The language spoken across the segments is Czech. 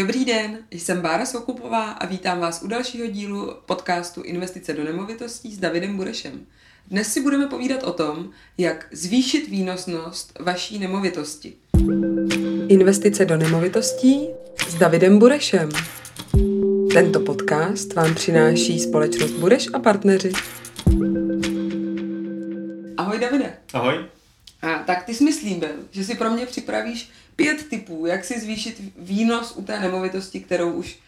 Dobrý den, jsem Bára Sokupová a vítám vás u dalšího dílu podcastu Investice do nemovitostí s Davidem Burešem. Dnes si budeme povídat o tom, jak zvýšit výnosnost vaší nemovitosti. Investice do nemovitostí s Davidem Burešem. Tento podcast vám přináší společnost Bureš a partneři. Ahoj Davide. Ahoj. A tak ty jsi mi slíbil, že si pro mě připravíš pět typů, jak si zvýšit výnos u té nemovitosti, kterou už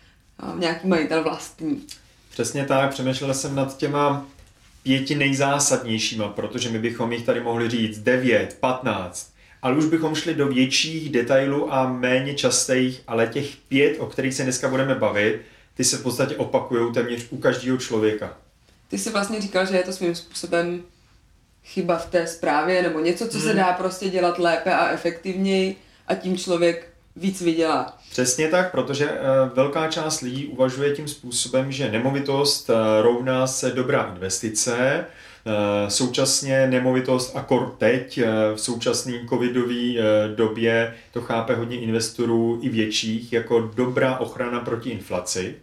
nějaký majitel vlastní. Přesně tak, přemýšlel jsem nad těma pěti nejzásadnějšíma, protože my bychom jich tady mohli říct 9, 15, ale už bychom šli do větších detailů a méně častých, ale těch pět, o kterých se dneska budeme bavit, ty se v podstatě opakují téměř u každého člověka. Ty jsi vlastně říkal, že je to svým způsobem chyba v té zprávě, nebo něco, co hmm. se dá prostě dělat lépe a efektivněji a tím člověk víc vydělá. Přesně tak, protože uh, velká část lidí uvažuje tím způsobem, že nemovitost uh, rovná se dobrá investice, uh, současně nemovitost a kor teď v současné covidové době to chápe hodně investorů i větších jako dobrá ochrana proti inflaci.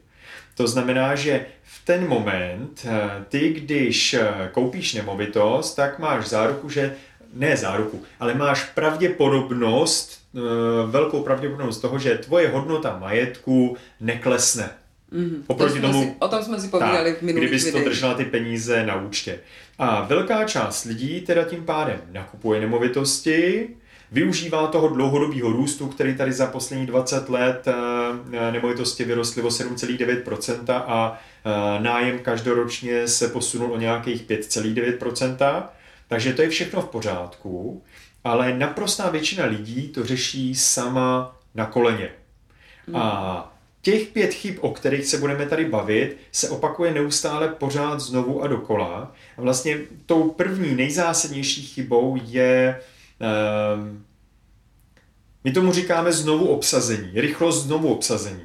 To znamená, že v ten moment ty, když koupíš nemovitost, tak máš záruku, že ne záruku, ale máš pravděpodobnost Eh, velkou pravděpodobnost toho, že tvoje hodnota majetku neklesne. Mm-hmm. Oproti to tomu, si, o tom jsme si povídali tak, v minulých Kdybys to držela ty peníze na účtě. A velká část lidí teda tím pádem nakupuje nemovitosti, využívá toho dlouhodobého růstu, který tady za poslední 20 let eh, nemovitosti vyrostly o 7,9% a eh, nájem každoročně se posunul o nějakých 5,9%. Takže to je všechno v pořádku ale naprostá většina lidí to řeší sama na koleně. Hmm. A těch pět chyb, o kterých se budeme tady bavit, se opakuje neustále pořád znovu a dokola. A vlastně tou první, nejzásadnější chybou je, um, my tomu říkáme znovu obsazení, rychlost znovu obsazení.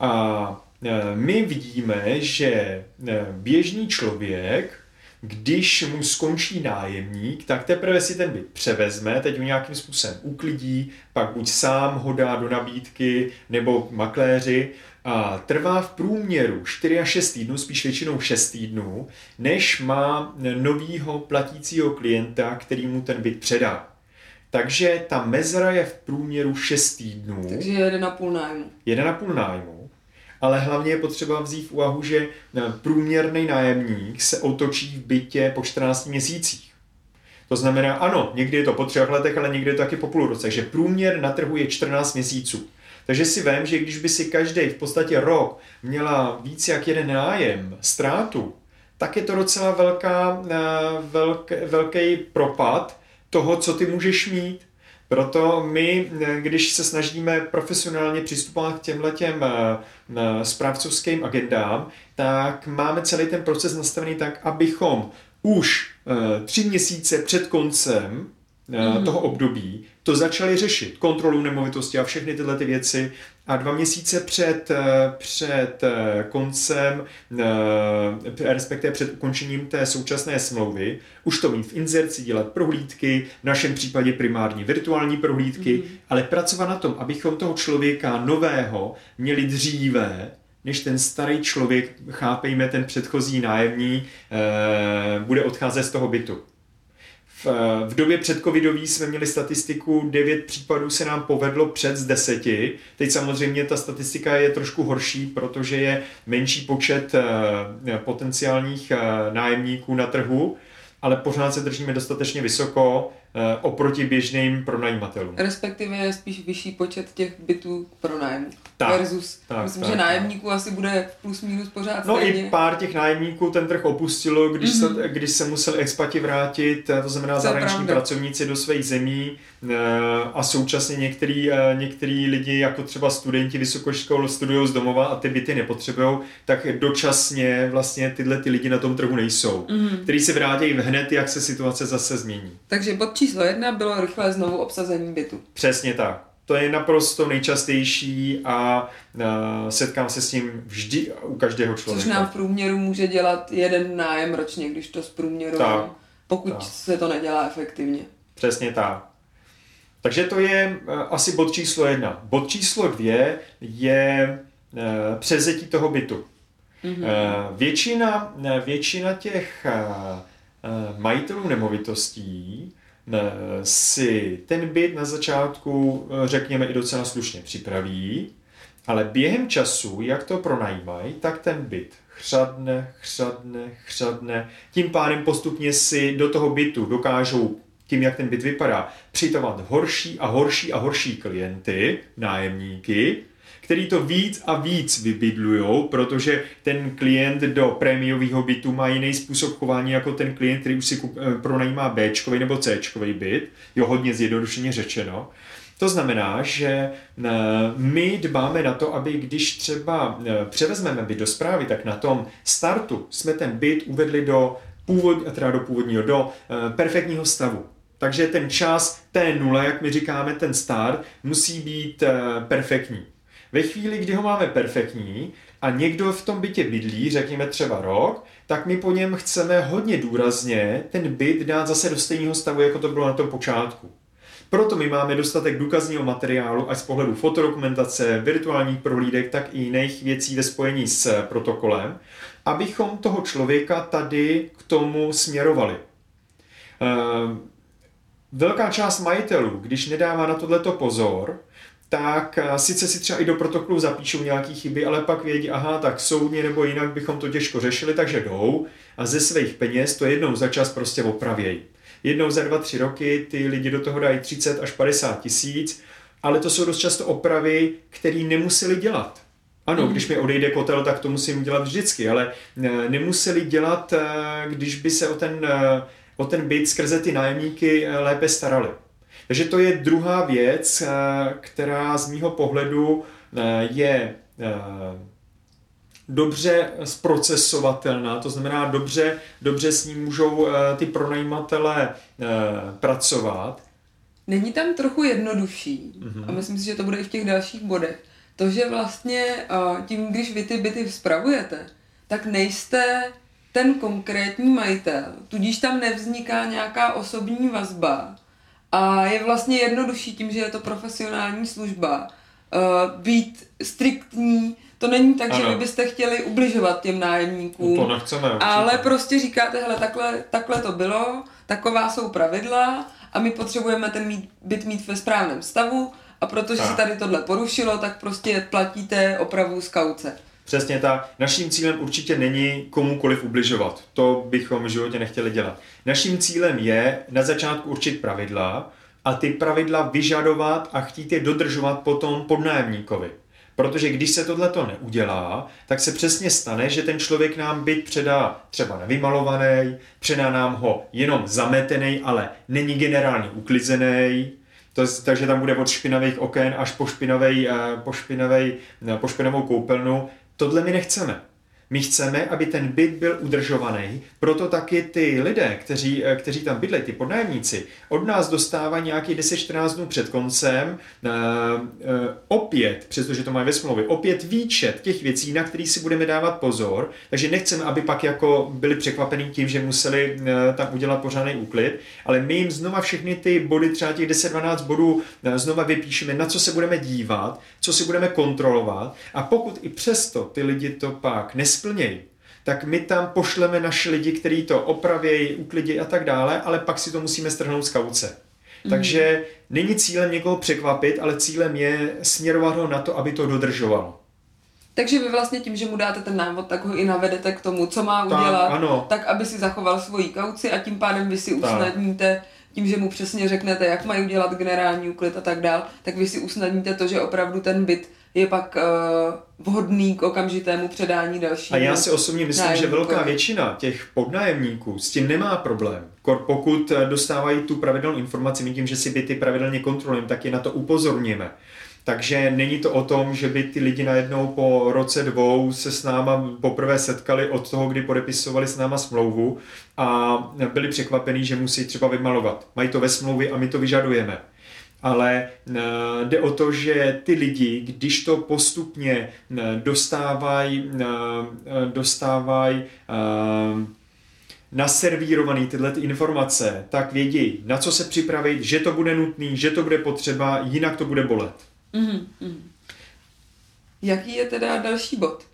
A e, my vidíme, že e, běžný člověk když mu skončí nájemník, tak teprve si ten byt převezme, teď ho nějakým způsobem uklidí, pak buď sám ho dá do nabídky, nebo makléři a trvá v průměru 4 až 6 týdnů, spíš většinou 6 týdnů, než má novýho platícího klienta, který mu ten byt předá. Takže ta mezera je v průměru 6 týdnů. Takže 1,5 nájmu. 1,5 nájmu ale hlavně je potřeba vzít v úvahu, že eh, průměrný nájemník se otočí v bytě po 14 měsících. To znamená, ano, někdy je to po třech letech, ale někdy je to taky po půl roce. Takže průměr na trhu je 14 měsíců. Takže si vím, že když by si každý v podstatě rok měla víc jak jeden nájem, ztrátu, tak je to docela velká, eh, velký, velký propad toho, co ty můžeš mít. Proto my, když se snažíme profesionálně přistupovat k těmhle těm eh, správcovským agendám, tak máme celý ten proces nastavený tak, abychom už eh, tři měsíce před koncem mm. toho období to začali řešit. Kontrolu nemovitosti a všechny tyhle ty věci. A dva měsíce před, eh, před eh, koncem, respektive před ukončením té současné smlouvy, už to mít v inzerci, dělat prohlídky, v našem případě primární virtuální prohlídky, mm. ale pracovat na tom, abychom toho člověka nového měli dříve, než ten starý člověk, chápejme ten předchozí nájemní, bude odcházet z toho bytu. V, v době předcovidový jsme měli statistiku, 9 případů se nám povedlo před z 10. Teď samozřejmě ta statistika je trošku horší, protože je menší počet eh, potenciálních eh, nájemníků na trhu, ale pořád se držíme dostatečně vysoko Eh, oproti běžným pronajímatelům. Respektive je spíš vyšší počet těch bytů pronájmu. Tak, versus, tak, myslím, tak, že nájemníků tak. asi bude plus minus pořád No stejně. i pár těch nájemníků ten trh opustilo, když, mm-hmm. se, když se museli expati vrátit, eh, to znamená to zahraniční pravda. pracovníci do svých zemí eh, a současně některý, některý lidi, jako třeba studenti vysokoškol, studují z domova a ty byty nepotřebují, tak dočasně vlastně tyhle ty lidi na tom trhu nejsou, mm-hmm. který se vrátí hned, jak se situace zase změní. Takže pod číslo jedna bylo rychlé znovu obsazení bytu. Přesně tak. To je naprosto nejčastější a uh, setkám se s tím vždy u každého člověka. Což nám v průměru může dělat jeden nájem ročně, když to z průměru, tak, pokud tak. se to nedělá efektivně. Přesně tak. Takže to je asi bod číslo jedna. Bod číslo dvě je přezetí toho bytu. Mm-hmm. Většina, většina těch majitelů nemovitostí si ten byt na začátku, řekněme, i docela slušně připraví, ale během času, jak to pronajímají, tak ten byt chřadne, chřadne, chřadne. Tím pádem postupně si do toho bytu dokážou tím, jak ten byt vypadá, přitovat horší a horší a horší klienty, nájemníky, který to víc a víc vybydlujou, protože ten klient do prémiového bytu má jiný způsob chování jako ten klient, který už si eh, pronajímá B nebo C byt, jo, hodně zjednodušeně řečeno. To znamená, že eh, my dbáme na to, aby když třeba eh, převezmeme byt do zprávy, tak na tom startu jsme ten byt uvedli do, původ, teda do původního, do perfektního stavu. Takže ten čas té nule, jak my říkáme, ten start, musí být perfektní. Ve chvíli, kdy ho máme perfektní a někdo v tom bytě bydlí, řekněme třeba rok, tak my po něm chceme hodně důrazně ten byt dát zase do stejného stavu, jako to bylo na tom počátku. Proto my máme dostatek důkazního materiálu, ať z pohledu fotodokumentace, virtuálních prohlídek, tak i jiných věcí ve spojení s protokolem, abychom toho člověka tady k tomu směrovali. Ehm, velká část majitelů, když nedává na tohleto pozor, tak eh, sice si třeba i do protokolu zapíšou nějaké chyby, ale pak vědí, aha, tak soudně nebo jinak bychom to těžko řešili, takže jdou a ze svých peněz to jednou za čas prostě opravějí. Jednou za dva, tři roky ty lidi do toho dají 30 až 50 tisíc, ale to jsou dost často opravy, které nemuseli dělat. Ano, když mi odejde kotel, tak to musím dělat vždycky, ale eh, nemuseli dělat, eh, když by se o ten, o ten byt skrze ty nájemníky lépe starali. Takže to je druhá věc, eh, která z mýho pohledu eh, je eh, dobře zprocesovatelná, to znamená dobře, dobře s ním můžou ty pronajímatele pracovat. Není tam trochu jednodušší, mm-hmm. a myslím si, že to bude i v těch dalších bodech, to, že vlastně tím, když vy ty byty spravujete, tak nejste ten konkrétní majitel, tudíž tam nevzniká nějaká osobní vazba, a je vlastně jednodušší tím, že je to profesionální služba, uh, být striktní, to není tak, ano. že vy byste chtěli ubližovat těm nájemníkům. No to nechceme. Určitě. Ale prostě říkáte, hele, takhle, takhle to bylo, taková jsou pravidla a my potřebujeme ten mít, byt mít ve správném stavu a protože se tady tohle porušilo, tak prostě platíte opravu z kauce. Přesně tak. Naším cílem určitě není komukoliv ubližovat. To bychom v životě nechtěli dělat. Naším cílem je na začátku určit pravidla a ty pravidla vyžadovat a chtít je dodržovat potom podnájemníkovi. Protože když se tohle to neudělá, tak se přesně stane, že ten člověk nám byt předá třeba nevymalovaný, předá nám ho jenom zametený, ale není generálně uklizený, to, takže tam bude od špinavých oken až po, špinavej, eh, po, špinavej, eh, po špinavou koupelnu Tohle my nechceme. My chceme, aby ten byt byl udržovaný, proto taky ty lidé, kteří, eh, kteří tam bydlejí, ty podnájemníci, od nás dostávají nějaký 10-14 dnů před koncem uh, uh, opět, přestože to mají ve smlouvě, opět výčet těch věcí, na které si budeme dávat pozor, takže nechceme, aby pak jako byli překvapení tím, že museli tam udělat pořádný úklid, ale my jim znova všechny ty body, třeba těch 10-12 bodů, znova vypíšeme, na co se budeme dívat, co si budeme kontrolovat. A pokud i přesto ty lidi to pak nesplní, splnějí, tak my tam pošleme naše lidi, kteří to opravějí, uklidí a tak dále, ale pak si to musíme strhnout z kauce. Mm. Takže není cílem někoho překvapit, ale cílem je směrovat ho na to, aby to dodržovalo. Takže vy vlastně tím, že mu dáte ten návod, tak ho i navedete k tomu, co má udělat, tak, ano. tak aby si zachoval svoji kauci a tím pádem vy si usnadníte tím, že mu přesně řeknete, jak mají udělat generální úklid a tak dál, tak vy si usnadníte to, že opravdu ten byt je pak uh, vhodný k okamžitému předání další. A já si osobně myslím, že velká většina těch podnájemníků s tím nemá problém. Pokud eh, dostávají tu pravidelnou informaci, my tím, že si byty pravidelně kontrolujeme, tak je na to upozorníme. Takže není to o tom, že by ty lidi najednou po roce dvou se s náma poprvé setkali od toho, kdy podepisovali s náma smlouvu a byli překvapení, že musí třeba vymalovat. Mají to ve smlouvě a my to vyžadujeme ale eh, jde o to, že ty lidi, když to postupně dostávají, eh, dostávají eh, naservírovaný tyhle ty informace, tak vědí, na co se připravit, že to bude nutný, že to bude potřeba, jinak to bude bolet. Mm-hmm. Jaký je teda další bod?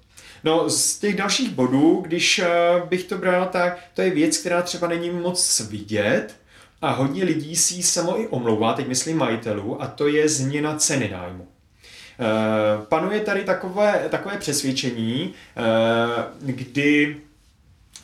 No, z těch dalších bodů, když bych to bral, tak to je věc, která třeba není moc vidět a hodně lidí si ji samo i omlouvá, teď myslím majitelů, a to je změna ceny nájmu. Eh, panuje tady takové, takové přesvědčení, eh, kdy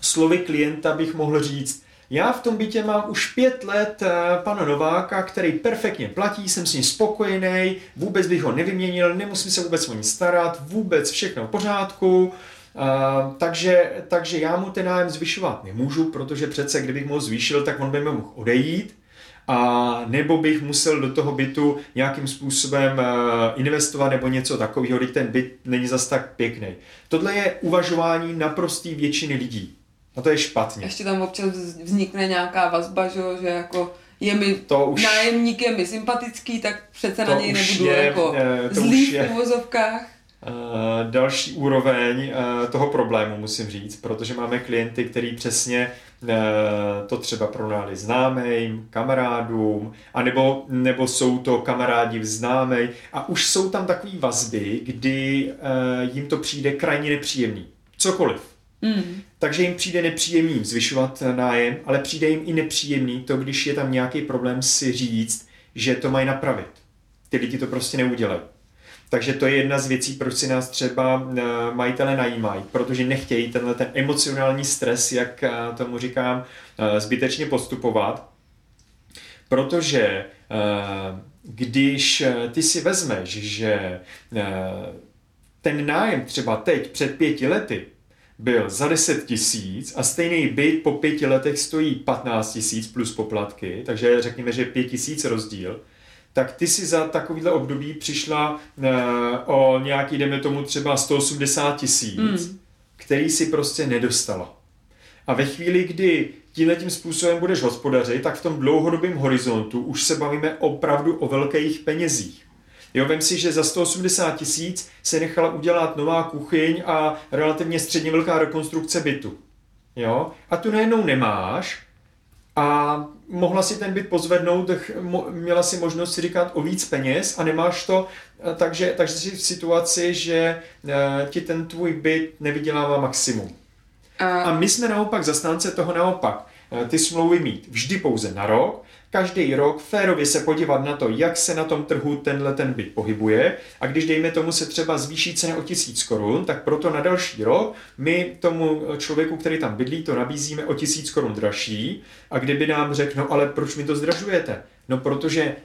slovy klienta bych mohl říct, já v tom bytě mám už pět let eh, pana Nováka, který perfektně platí, jsem s ním spokojený, vůbec bych ho nevyměnil, nemusím se vůbec o ní starat, vůbec všechno v pořádku, Uh, takže, takže já mu ten nájem zvyšovat nemůžu, protože přece kdybych mu ho zvýšil, tak on by mi mohl odejít a nebo bych musel do toho bytu nějakým způsobem uh, investovat nebo něco takového, když ten byt není zas tak pěkný. Tohle je uvažování naprostý většiny lidí. A to je špatně. Ještě tam občas vznikne nějaká vazba, že, jako je mi to už, nájemník je mi sympatický, tak přece na něj nebudu je, jako eh, to zlý v uvozovkách. Uh, další úroveň uh, toho problému, musím říct, protože máme klienty, který přesně uh, to třeba pronali známým, kamarádům, anebo, nebo jsou to kamarádi známej a už jsou tam takové vazby, kdy jim to přijde krajně nepříjemný. Cokoliv Mm. Takže jim přijde nepříjemný zvyšovat nájem, ale přijde jim i nepříjemný to, když je tam nějaký problém si říct, že to mají napravit. Ty lidi to prostě neudělají. Takže to je jedna z věcí, proč si nás třeba eh, majitele najímají, protože nechtějí tenhle ten emocionální stres, jak eh, tomu říkám, eh, zbytečně postupovat. Protože když ty si vezmeš, že ten nájem třeba teď před pěti lety byl za 10 tisíc a stejný byt po pěti letech stojí 15 tisíc plus poplatky, takže řekněme, že 5 tisíc rozdíl, tak ty si za takovýhle období přišla uh, o nějaký, jdeme tomu třeba 180 tisíc, mm. který si prostě nedostala. A ve chvíli, kdy tímhle tím způsobem budeš hospodařit, tak v tom dlouhodobém horizontu už se bavíme opravdu o velkých penězích. Jo, vem si, že za 180 tisíc se nechala udělat nová kuchyň a relativně středně velká rekonstrukce bytu. Jo? A tu najednou nemáš a mohla si ten byt pozvednout, měla si možnost si říkat o víc peněz a nemáš to, takže, takže jsi v situaci, že eh, ti ten tvůj byt nevydělává maximum. A, a my jsme naopak zastánce toho naopak. Eh, ty smlouvy mít vždy pouze na rok, každý rok férově se podívat na to, jak se na tom trhu tenhle ten byt pohybuje a když dejme tomu se třeba zvýší cena o tisíc korun, tak proto na další rok my tomu člověku, který tam bydlí, to nabízíme o tisíc korun dražší a kdyby nám řekl, no ale proč mi to zdražujete? No protože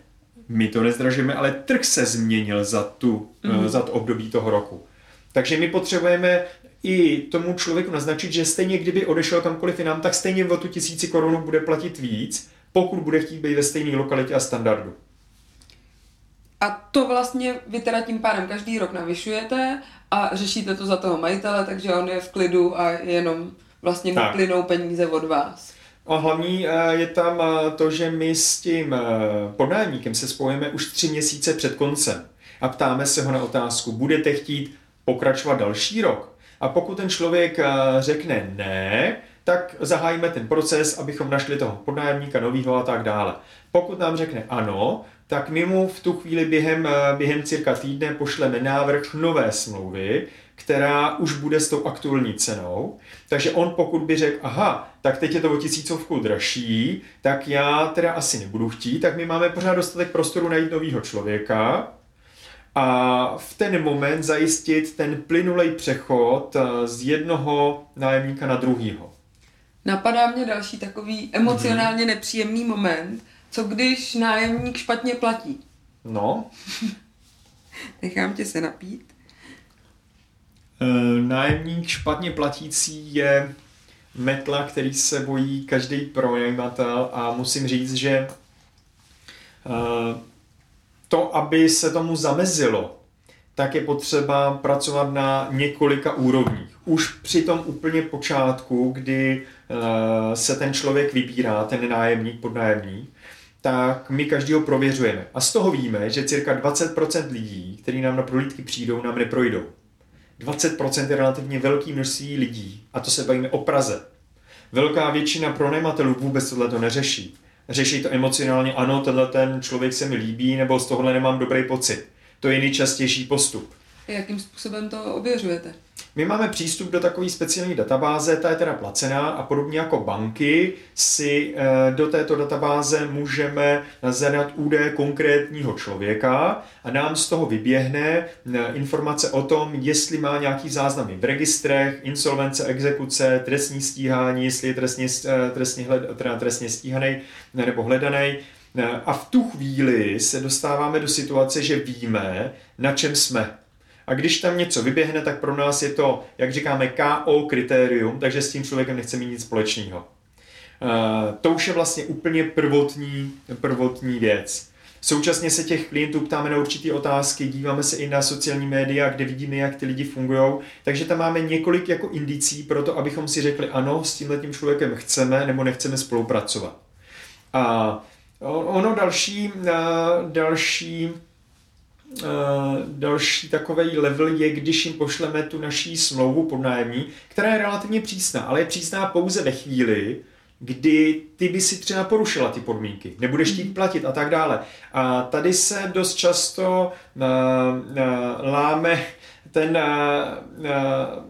my to nezdražujeme, ale trh se změnil za, tu, mm. za to období toho roku. Takže my potřebujeme i tomu člověku naznačit, že stejně kdyby odešel kamkoliv jinam, tak stejně o tu tisíci korunu bude platit víc, pokud bude chtít být ve stejné lokalitě a standardu. A to vlastně vy teda tím pádem každý rok navyšujete a řešíte to za toho majitele, takže on je v klidu a jenom vlastně mu plynou peníze od vás. A hlavní eh, je tam eh, to, že my s tím eh, podnájemníkem se spojíme už tři měsíce před koncem a ptáme se ho na otázku, budete chtít pokračovat další rok? A pokud ten člověk řekne ne, tak zahájíme ten proces, abychom našli toho podnájemníka novýho a tak dále. Pokud nám řekne ano, tak my mu v tu chvíli během, eh, během cirka týdne pošleme návrh nové smlouvy, která už bude s tou aktuální cenou. Takže on pokud by řekl, aha, tak teď je to o tisícovku dražší, tak já teda asi nebudu chtít, tak my máme pořád dostatek prostoru najít nového člověka, a v ten moment zajistit ten plynulej přechod eh, z jednoho nájemníka na druhýho. Napadá mě další takový emocionálně nepříjemný moment, co když nájemník špatně platí? No. Nechám tě se napít. E, nájemník špatně platící je metla, který se bojí každý pronajímatel a musím říct, že e, to, aby se tomu zamezilo, tak je potřeba pracovat na několika úrovních. Už při tom úplně počátku, kdy uh, se ten člověk vybírá, ten nájemník, podnájemník, tak my každýho prověřujeme. A z toho víme, že cirka 20% lidí, kteří nám na prohlídky přijdou, nám neprojdou. 20% je relativně velký množství lidí, a to se bavíme o Praze. Velká většina pronajímatelů vůbec tohle to neřeší. Řeší to emocionálně, ano, tenhle ten člověk se mi líbí, nebo z tohohle nemám dobrý pocit. To je nejčastější postup. Jakým způsobem to ověřujete? My máme přístup do takové speciální databáze, ta je teda placená a podobně jako banky si eh, do této databáze můžeme zadat údaje konkrétního člověka a nám z toho vyběhne eh, informace o tom, jestli má nějaký záznamy v registrech, insolvence, exekuce, trestní stíhání, jestli je trestně, eh, trestně, hled, trestně stíhaný nebo hledaný. A v tu chvíli se dostáváme do situace, že víme, na čem jsme. A když tam něco vyběhne, tak pro nás je to, jak říkáme, KO kritérium, takže s tím člověkem nechce mít nic společného. Uh, to už je vlastně úplně prvotní, prvotní věc. Současně se těch klientů ptáme na určité otázky, díváme se i na sociální média, kde vidíme, jak ty lidi fungují. Takže tam máme několik jako indicí pro to, abychom si řekli, ano, s tímhle člověkem chceme nebo nechceme spolupracovat. A ono další, další Uh, další takový level je, když jim pošleme tu naší smlouvu podnájemní, která je relativně přísná, ale je přísná pouze ve chvíli, kdy ty by si třeba porušila ty podmínky, nebudeš chtít platit a tak dále. A tady se dost často uh, uh, láme ten uh,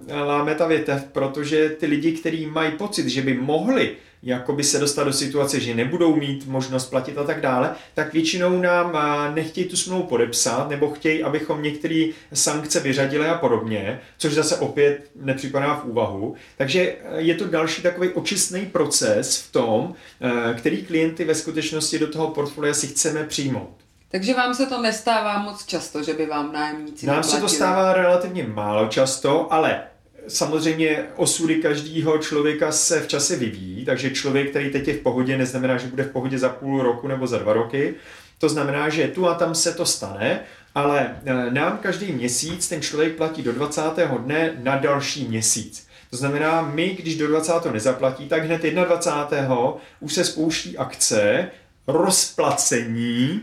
uh, láme ta větev, protože ty lidi, kteří mají pocit, že by mohli jakoby se dostat do situace, že nebudou mít možnost platit a tak dále, tak většinou nám nechtějí tu smlouvu podepsat nebo chtějí, abychom některé sankce vyřadili a podobně, což zase opět nepřipadá v úvahu. Takže e, je to další takový očistný proces v tom, e, který klienty ve skutečnosti do toho portfolia si chceme přijmout. Takže vám se to nestává moc často, že by vám nájemníci Nám se to stává relativně málo často, ale Samozřejmě osudy každého člověka se v čase vyvíjí, takže člověk, který teď je v pohodě, neznamená, že bude v pohodě za půl roku nebo za dva roky. To znamená, že tu a tam se to stane, ale e, nám každý měsíc ten člověk platí do 20. dne na další měsíc. To znamená, my, když do 20. nezaplatí, tak hned 21. už se spouští akce rozplacení.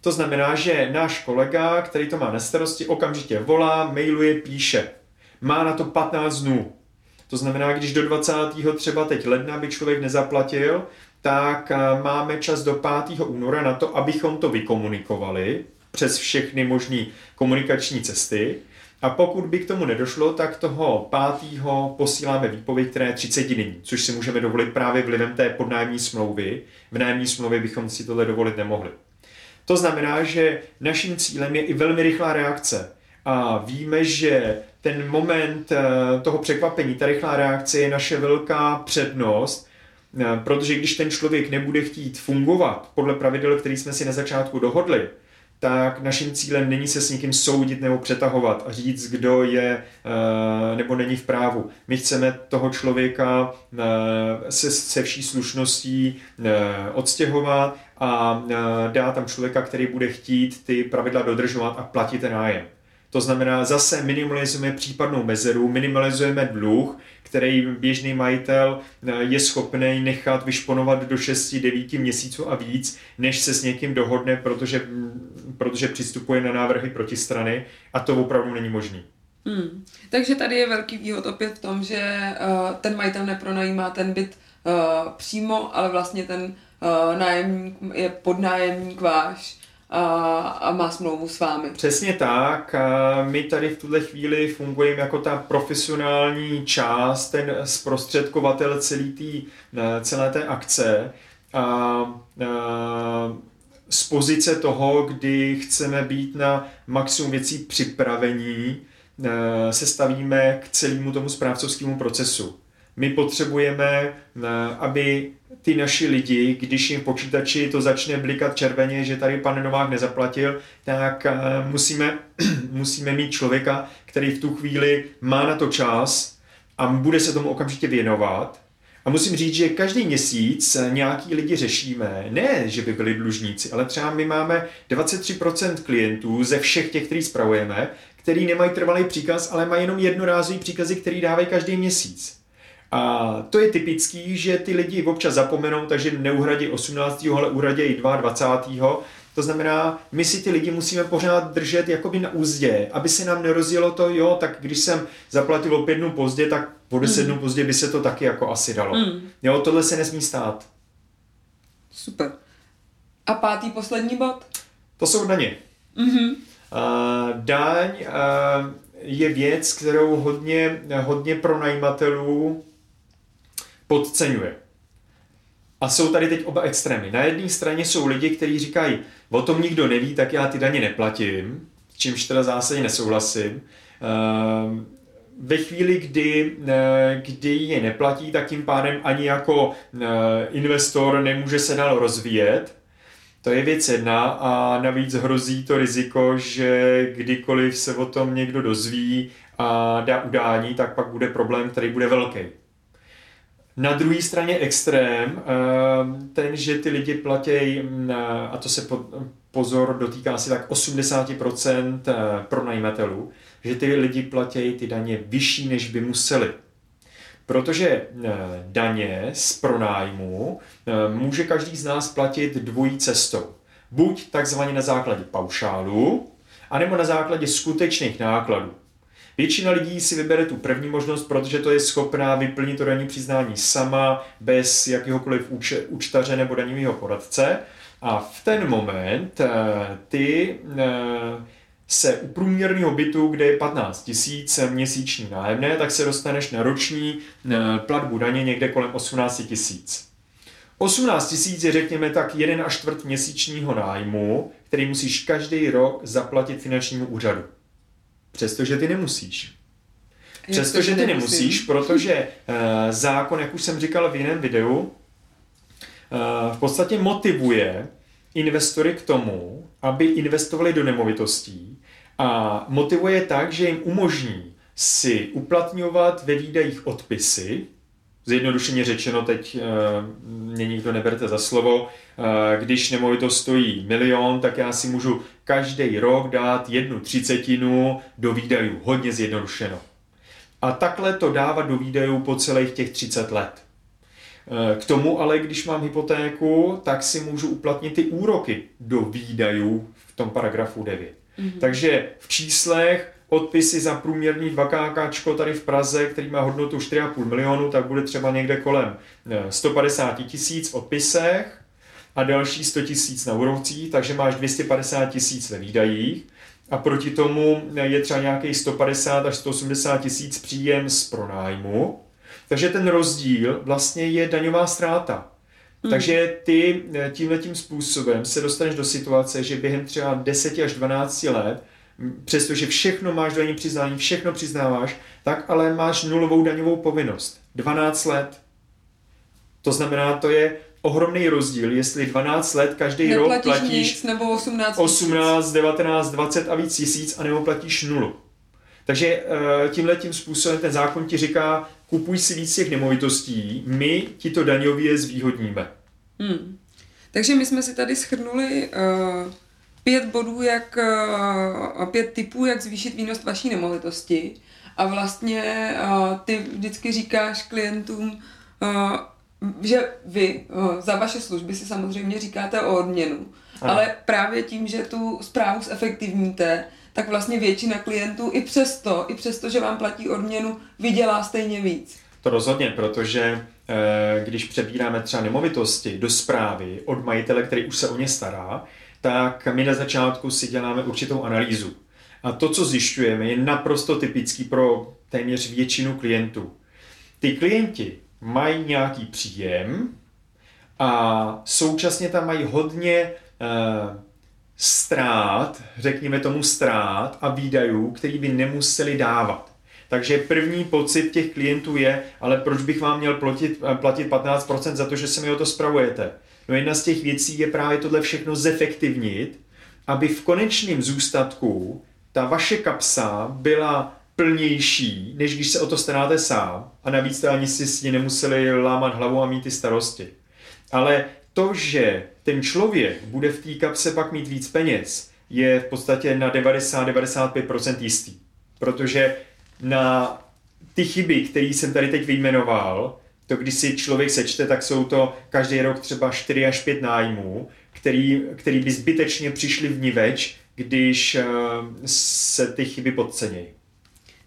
To znamená, že náš kolega, který to má na starosti, okamžitě volá, mailuje, píše má na to 15 dnů. To znamená, když do 20. třeba teď ledna by člověk nezaplatil, tak eh, máme čas do 5. února na to, abychom to vykomunikovali přes všechny možné komunikační cesty. A pokud by k tomu nedošlo, tak toho 5. posíláme výpověď, která je 30 dní, což si můžeme dovolit právě vlivem té podnájemní smlouvy. V nájemní smlouvě bychom si tohle dovolit nemohli. To znamená, že naším cílem je i velmi rychlá reakce. A víme, že ten moment eh, toho překvapení, ta rychlá reakce je naše velká přednost, eh, protože když ten člověk nebude chtít fungovat podle pravidel, který jsme si na začátku dohodli, tak naším cílem není se s někým soudit nebo přetahovat a říct, kdo je eh, nebo není v právu. My chceme toho člověka se, se vší slušností odstěhovat a dát tam člověka, který bude chtít ty pravidla dodržovat a platit ten nájem. To znamená, zase minimalizujeme případnou mezeru, minimalizujeme dluh, který běžný majitel eh, je schopný nechat vyšponovat do 6-9 měsíců a víc, než se s někým dohodne, protože, mm, protože přistupuje na návrhy protistrany a to opravdu není možný. Hmm. Takže tady je velký výhod opět v tom, že uh, ten majitel nepronajímá ten byt uh, přímo, ale vlastně ten uh, nájemník je podnájemník váš a, a má smlouvu s vámi. Přesně tak. A my tady v tuhle chvíli fungujeme jako ta profesionální část, ten zprostředkovatel celý tý, celé té akce. A, a z pozice toho, kdy chceme být na maximum věcí připravení, se stavíme k celému tomu správcovskému procesu. My potřebujeme, aby ty naši lidi, když jim počítači to začne blikat červeně, že tady pan Novák nezaplatil, tak uh, musíme, musíme mít člověka, který v tu chvíli má na to čas a bude se tomu okamžitě věnovat. A musím říct, že každý měsíc nějaký lidi řešíme, ne, že by byli dlužníci, ale třeba my máme 23% klientů ze všech těch, který spravujeme, který nemají trvalý příkaz, ale mají jenom jednorázový příkazy, který dávají každý měsíc. A to je typický, že ty lidi občas zapomenou, takže neuhradí 18. ale uhradí 22. To znamená, my si ty lidi musíme pořád držet jakoby na úzdě, aby se nám nerozjelo to, jo, tak když jsem zaplatil o pět dnů pozdě, tak o deset mm. dnů pozdě by se to taky jako asi dalo. Mm. Jo, tohle se nesmí stát. Super. A pátý, poslední bod? To jsou daně. Mm-hmm. Uh, daň uh, je věc, kterou hodně, hodně pronajímatelů podceňuje. A jsou tady teď oba extrémy. Na jedné straně jsou lidi, kteří říkají, o tom nikdo neví, tak já ty daně neplatím, čímž teda zásadně nesouhlasím. Uh, ve chvíli, kdy, kdy je neplatí, tak tím pádem ani jako investor nemůže se dál rozvíjet. To je věc jedna a navíc hrozí to riziko, že kdykoliv se o tom někdo dozví a dá udání, tak pak bude problém, který bude velký. Na druhé straně extrém, ten, že ty lidi platí, a to se pozor dotýká asi tak 80% pronajímatelů, že ty lidi platí ty daně vyšší, než by museli. Protože eh, daně z pronájmu eh, může každý z nás platit dvojí cestou. Buď takzvaně na základě paušálu, anebo na základě skutečných nákladů. Většina lidí si vybere tu první možnost, protože to je schopná vyplnit to daní přiznání sama, bez jakéhokoliv účtaře nebo daňového poradce. A v ten moment eh, ty se u průměrného bytu, kde je 15 tisíc měsíční nájemné, tak se dostaneš na roční eh, platbu daně někde kolem 18 tisíc. 18 tisíc je řekněme tak jeden a čtvrt měsíčního nájmu, který musíš každý rok zaplatit finančnímu úřadu. Přestože ty nemusíš. Přestože ty nemusíš, protože uh, zákon, jak už jsem říkal v jiném videu, uh, v podstatě motivuje investory k tomu, aby investovali do nemovitostí a motivuje tak, že jim umožní si uplatňovat ve výdajích odpisy, zjednodušeně řečeno, teď e, mě nikdo neberte za slovo, e, když nemovitost stojí milion, tak já si můžu každý rok dát jednu třicetinu do výdajů, hodně zjednodušeno. A takhle to dávat do výdajů po celých těch 30 let. Eh, k tomu ale, když mám hypotéku, tak si můžu uplatnit ty úroky do výdajů v tom paragrafu 9. Mm-hmm. Takže v číslech odpisy za průměrný 2 KK tady v Praze, který má hodnotu 4,5 milionu, tak bude třeba někde kolem 150 eh, tisíc v odpisech a další 100 tisíc na úrocích, takže máš 250 tisíc ve výdajích a proti tomu je třeba nějaký 150 až 180 tisíc příjem z pronájmu takže ten rozdíl vlastně je daňová ztráta. Hmm. Takže ty eh, tímhle tím způsobem se dostaneš do situace, že během třeba 10 až 12 let, přestože všechno máš daní přiznání, všechno přiznáváš, tak ale máš nulovou daňovou povinnost. 12 let. To znamená, to je ohromný rozdíl, jestli 12 let každý Neplatíš rok platíš nic, nebo 18 18, 19, 20 a víc tisíc a nebo platíš nulu. Takže eh, tímhle tím způsobem ten zákon ti říká, kupuj si víc těch nemovitostí, my ti to daňově zvýhodníme. Hmm. Takže my jsme si tady schrnuli uh, pět bodů, jak, uh, pět typů, jak zvýšit výnos vaší nemovitosti. A vlastně uh, ty vždycky říkáš klientům, uh, že vy za vaše služby si samozřejmě říkáte o odměnu, ano. ale právě tím, že tu zprávu zefektivníte, tak vlastně většina klientů i přesto, i přesto, že vám platí odměnu, vydělá stejně víc. To rozhodně, protože eh, když přebíráme třeba nemovitosti do zprávy od majitele, který už se o ně stará, tak my na začátku si děláme určitou analýzu. A to, co zjišťujeme, je naprosto typický pro téměř většinu klientů. Ty klienti mají nějaký příjem a současně tam mají hodně eh, strát, řekněme tomu strát a výdajů, který by nemuseli dávat. Takže první pocit těch klientů je, ale proč bych vám měl platit, platit 15% za to, že se mi o to spravujete? No jedna z těch věcí je právě tohle všechno zefektivnit, aby v konečném zůstatku ta vaše kapsa byla plnější, než když se o to staráte sám a navíc to ani si s ní nemuseli lámat hlavu a mít ty starosti. Ale to, že ten člověk bude v té kapse pak mít víc peněz, je v podstatě na 90-95% jistý. Protože na ty chyby, které jsem tady teď vyjmenoval, to když si člověk sečte, tak jsou to každý rok třeba 4 až 5 nájmů, který, který by zbytečně přišli v ní več, když uh, se ty chyby podcenějí.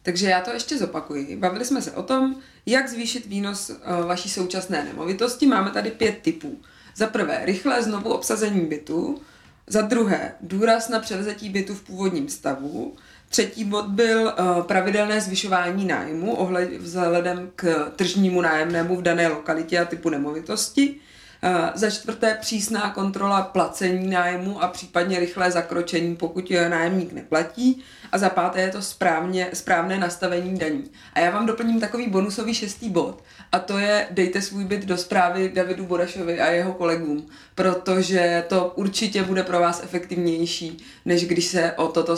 Takže já to ještě zopakuji. Bavili jsme se o tom, jak zvýšit výnos uh, vaší současné nemovitosti. Máme tady pět typů. Za prvé, rychlé znovu obsazení bytu. Za druhé, důraz na převzetí bytu v původním stavu. Třetí bod byl uh, pravidelné zvyšování nájmu ohled, vzhledem k tržnímu nájemnému v dané lokalitě a typu nemovitosti. Uh, za čtvrté přísná kontrola placení nájmu a případně rychlé zakročení, pokud nájemník neplatí. A za páté je to správně, správné nastavení daní. A já vám doplním takový bonusový šestý bod. A to je dejte svůj byt do zprávy Davidu Borašovi a jeho kolegům, protože to určitě bude pro vás efektivnější, než když se o toto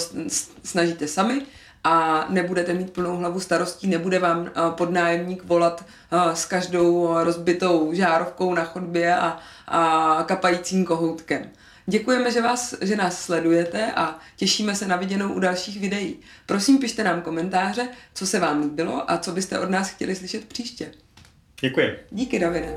snažíte sami a nebudete mít plnou hlavu starostí, nebude vám eh, podnájemník volat eh, s každou rozbitou žárovkou na chodbě a, a kapajícím kohoutkem. Děkujeme, že, vás, že nás sledujete a těšíme se na viděnou u dalších videí. Prosím, pište nám komentáře, co se vám líbilo a co byste od nás chtěli slyšet příště. Děkuji. Díky, Davide.